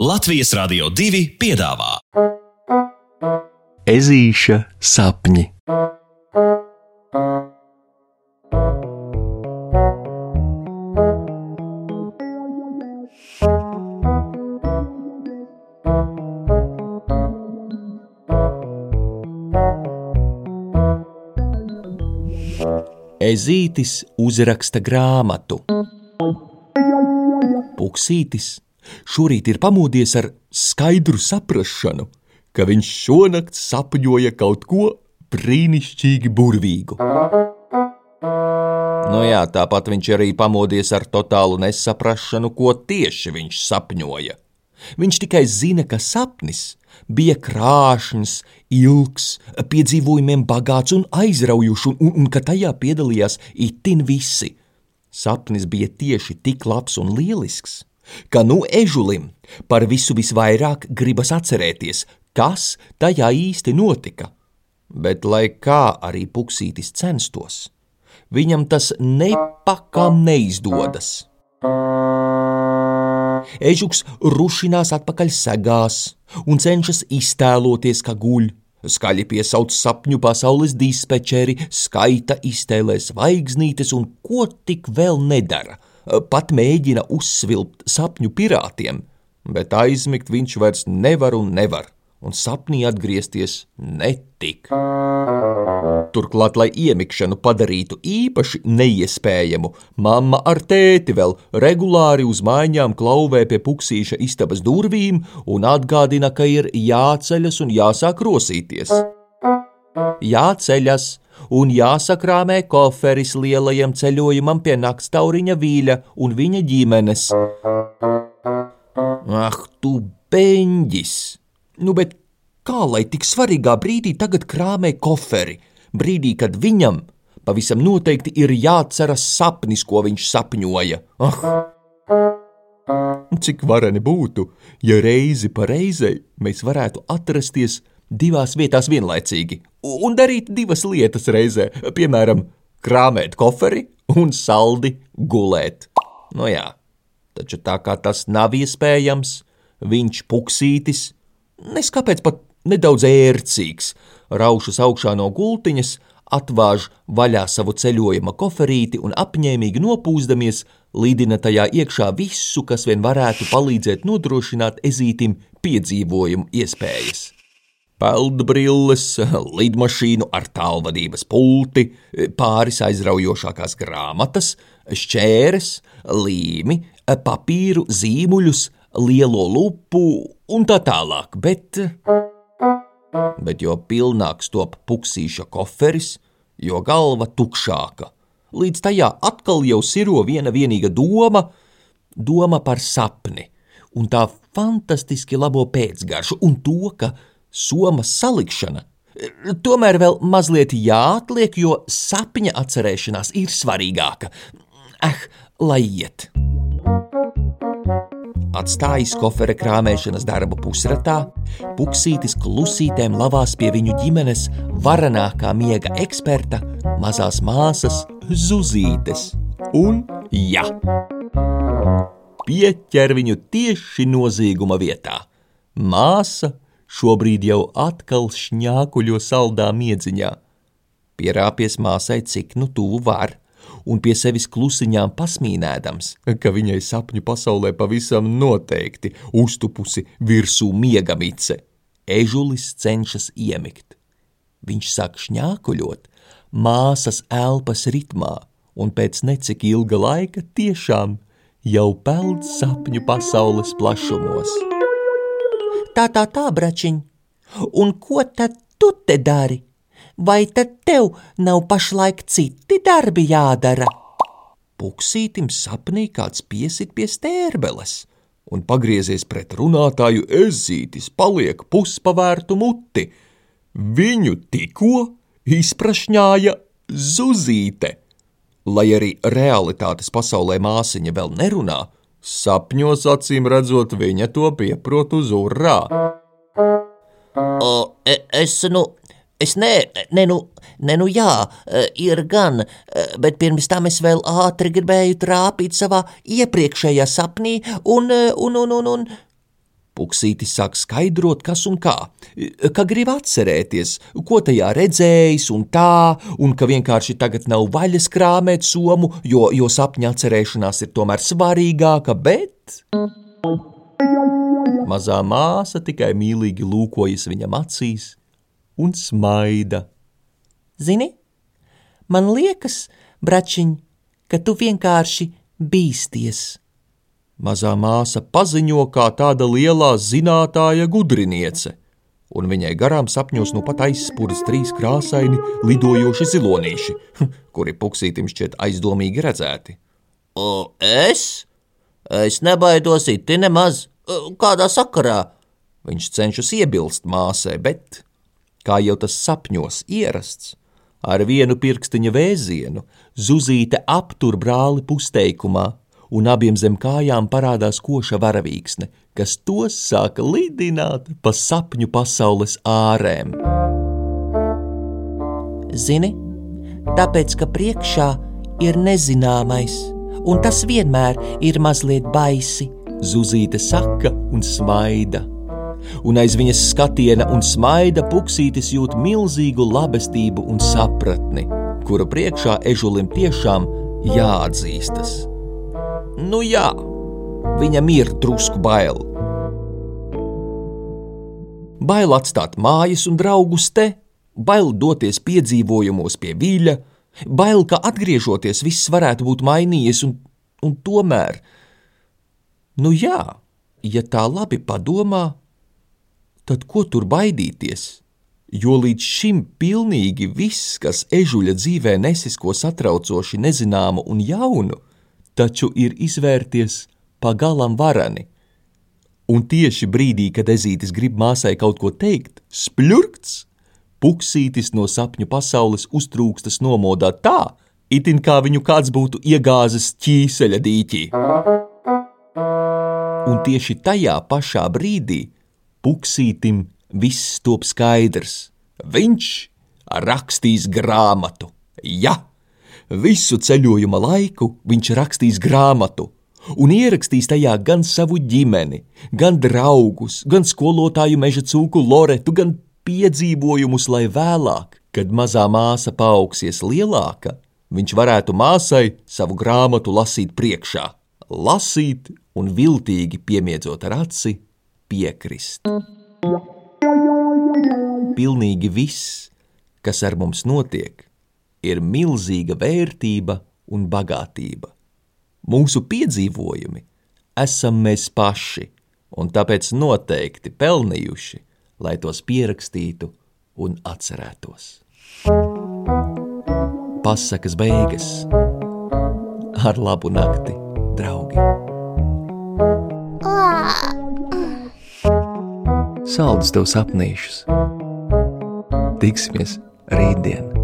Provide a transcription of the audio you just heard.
Latvijas Rādio 2 piedāvā Ezīša sapņi. Ezītis uzraksta grāmatu. Puksītis šorīt ir pamodies ar skaidru saprāšanu, ka viņš šonakt sapņoja kaut ko brīnišķīgi burvīgu. Nu jā, tāpat viņš arī pamodies ar totālu nesaprašanu, ko tieši viņš sapņoja. Viņš tikai zina, ka sapnis bija krāšņs, ilgs, piedzīvojumiem bagāts un aizraujošs, un, un, un ka tajā piedalījās itin visi. Sapnis bija tieši tik labs un lielisks, ka nu ežulim par visu visvairāk gribas atcerēties, kas tajā īsti notika. Bet, lai kā arī puksītis censtos, viņam tas nepakam neizdodas. Ežuks rušinās atpakaļ segās un cenšas iztēloties, ka guļ. Skaļi piesauc sapņu pasaules dispečeri, skaita iztēlē zvaigznītes un ko tik vēl nedara. Pat mēģina uzsvilpt sapņu pirātiem, bet aizmigt viņš vairs nevar un nevar un sapnī atgriezties netik. Turklāt, lai iemikšanu padarītu īpaši neiespējamu, mamma ar tēti vēl regulāri uz mājām klauvē pie puksīša istabas durvīm un atgādina, ka ir jāceļas un jāsāk rosīties. Jāceļas un jāsakrāmē koferis lielajam ceļojumam pie nakstauriņa vīļa un viņa ģimenes. Ah, tu beņģis! Nu, bet kā lai tik svarīgā brīdī tagad krāmē koferi? Brīdī, kad viņam pavisam noteikti ir jāatceras sapnis, ko viņš sapņoja. Ah! Cik vareni būtu, ja reizi pa reizei mēs varētu atrasties divās vietās vienlaicīgi un darīt divas lietas reizē, piemēram, krāmēt koferi un saldi gulēt. Nu jā, taču tā kā tas nav iespējams, viņš puksītis nes kāpēc pat nedaudz ērcīgs, raušas augšā no gultiņas, atvāž vaļā savu ceļojuma koferīti un apņēmīgi nopūzdamies, līdina tajā iekšā visu, kas vien varētu palīdzēt nodrošināt ezītim piedzīvojumu iespējas. Peldbrilles, lidmašīnu ar tālvadības pulti, pāris aizraujošākās grāmatas, šķēres, līmi, papīru, zīmuļus, lielo lupu un tā tālāk, bet, bet jo pilnāks top puksīša koferis, jo galva tukšāka. Līdz tajā atkal jau siro viena vienīga doma, doma par sapni, un tā fantastiski labo pēcgaršu, un to, ka somas salikšana tomēr vēl mazliet jāatliek, jo sapņa atcerēšanās ir svarīgāka. Eh, lai iet! Atstājis kofera krāmēšanas darbu pusratā, puksītis klusītēm lavās pie viņu ģimenes varenākā miega eksperta, mazās māsas Zuzītes. Un, ja, pieķer viņu tieši nozīguma vietā. Māsa šobrīd jau atkal šņākuļo saldā miedziņā. Pierāpies māsai, cik nu tuvu var un pie sevis klusiņām pasmīnēdams, ka viņai sapņu pasaulē pavisam noteikti uztupusi virsū miegamice. Ežulis cenšas iemigt. Viņš sāk šņākuļot māsas elpas ritmā, un pēc necik ilga laika tiešām jau peld sapņu pasaules plašumos. Tā, tā, tā, bračiņ, un ko tad tu te dari? vai tad tev nav pašlaik citi darbi jādara? Puksītim sapnī kāds piesit pie stērbeles, un pagriezies pret runātāju ezītis paliek puspavērtu muti. Viņu tikko izprašņāja zuzīte. Lai arī realitātes pasaulē māsiņa vēl nerunā, sapņos acīm redzot, viņa to pieprot uz urā. O, e, es, nu, Es nē, ne, nu, ne, nu jā, e, ir gan, e, bet pirms tam es vēl ātri gribēju trāpīt savā iepriekšējā sapnī un, e, un, un, un, un. Puksītis sāk skaidrot, kas un kā, ka grib atcerēties, ko tajā redzējis un tā, un ka vienkārši tagad nav vaļas krāmēt somu, jo, jo sapņa atcerēšanās ir tomēr svarīgāka, bet. Mazā māsa tikai mīlīgi lūkojas viņam acīs un smaida. Zini, man liekas, bračiņ, ka tu vienkārši bīsties. Mazā māsa paziņo kā tāda lielā zinātāja gudriniece, un viņai garām sapņos nu pat aizspūras trīs krāsaini lidojoši zilonīši, kuri puksītim šķiet aizdomīgi redzēti. O, es? Es nebaidos iti nemaz. Kādā sakarā? Viņš cenšas iebilst māsai, bet, kā jau tas sapņos ierasts, ar vienu pirkstiņa vēzienu zuzīte aptur brāli pusteikumā, un abiem zem kājām parādās koša varavīksne, kas tos sāka lidināt pa sapņu pasaules ārēm. Zini, tāpēc, ka priekšā ir nezināmais, un tas vienmēr ir mazliet baisi. Zuzīte saka un smaida, un aiz viņas skatiena un smaida puksītis jūt milzīgu labestību un sapratni, kura priekšā ežulim tiešām jāatzīstas. Nu jā, viņam ir drusku bail. Bail atstāt mājas un draugus te, bail doties piedzīvojumos pie viļņa, bail, ka atgriežoties viss varētu būt mainījies, un, un tomēr, nu jā, ja tā labi padomā, tad ko tur baidīties? Jo līdz šim pilnīgi viss, kas ežuļa dzīvē nesis ko satraucoši nezināmu un jaunu, taču ir izvērties pagalam varani. Un tieši brīdī, kad ezītis grib māsai kaut ko teikt, spļurkts, puksītis no sapņu pasaules uztrūkstas nomodā tā, itin kā viņu kāds būtu iegāzis ķīseļa dīķī. Un tieši tajā pašā brīdī Puksītim viss top skaidrs. Viņš rakstīs grāmatu. Ja, visu ceļojuma laiku viņš rakstīs grāmatu un ierakstīs tajā gan savu ģimeni, gan draugus, gan skolotāju meža cūku Loretu, gan piedzīvojumus, lai vēlāk, kad mazā māsa paaugsies lielāka, viņš varētu māsai savu grāmatu lasīt priekšā, lasīt un viltīgi piemiedzot ar aci piekrist. Pilnīgi viss, kas ar mums notiek, ir milzīga vērtība un bagātība. Mūsu piedzīvojumi esam mēs paši, un tāpēc noteikti pelnījuši, lai tos pierakstītu un atcerētos. Pasakas beigas ar labu nakti, draugi! Saldus tev sapnīšus! Tiksimies rītdien!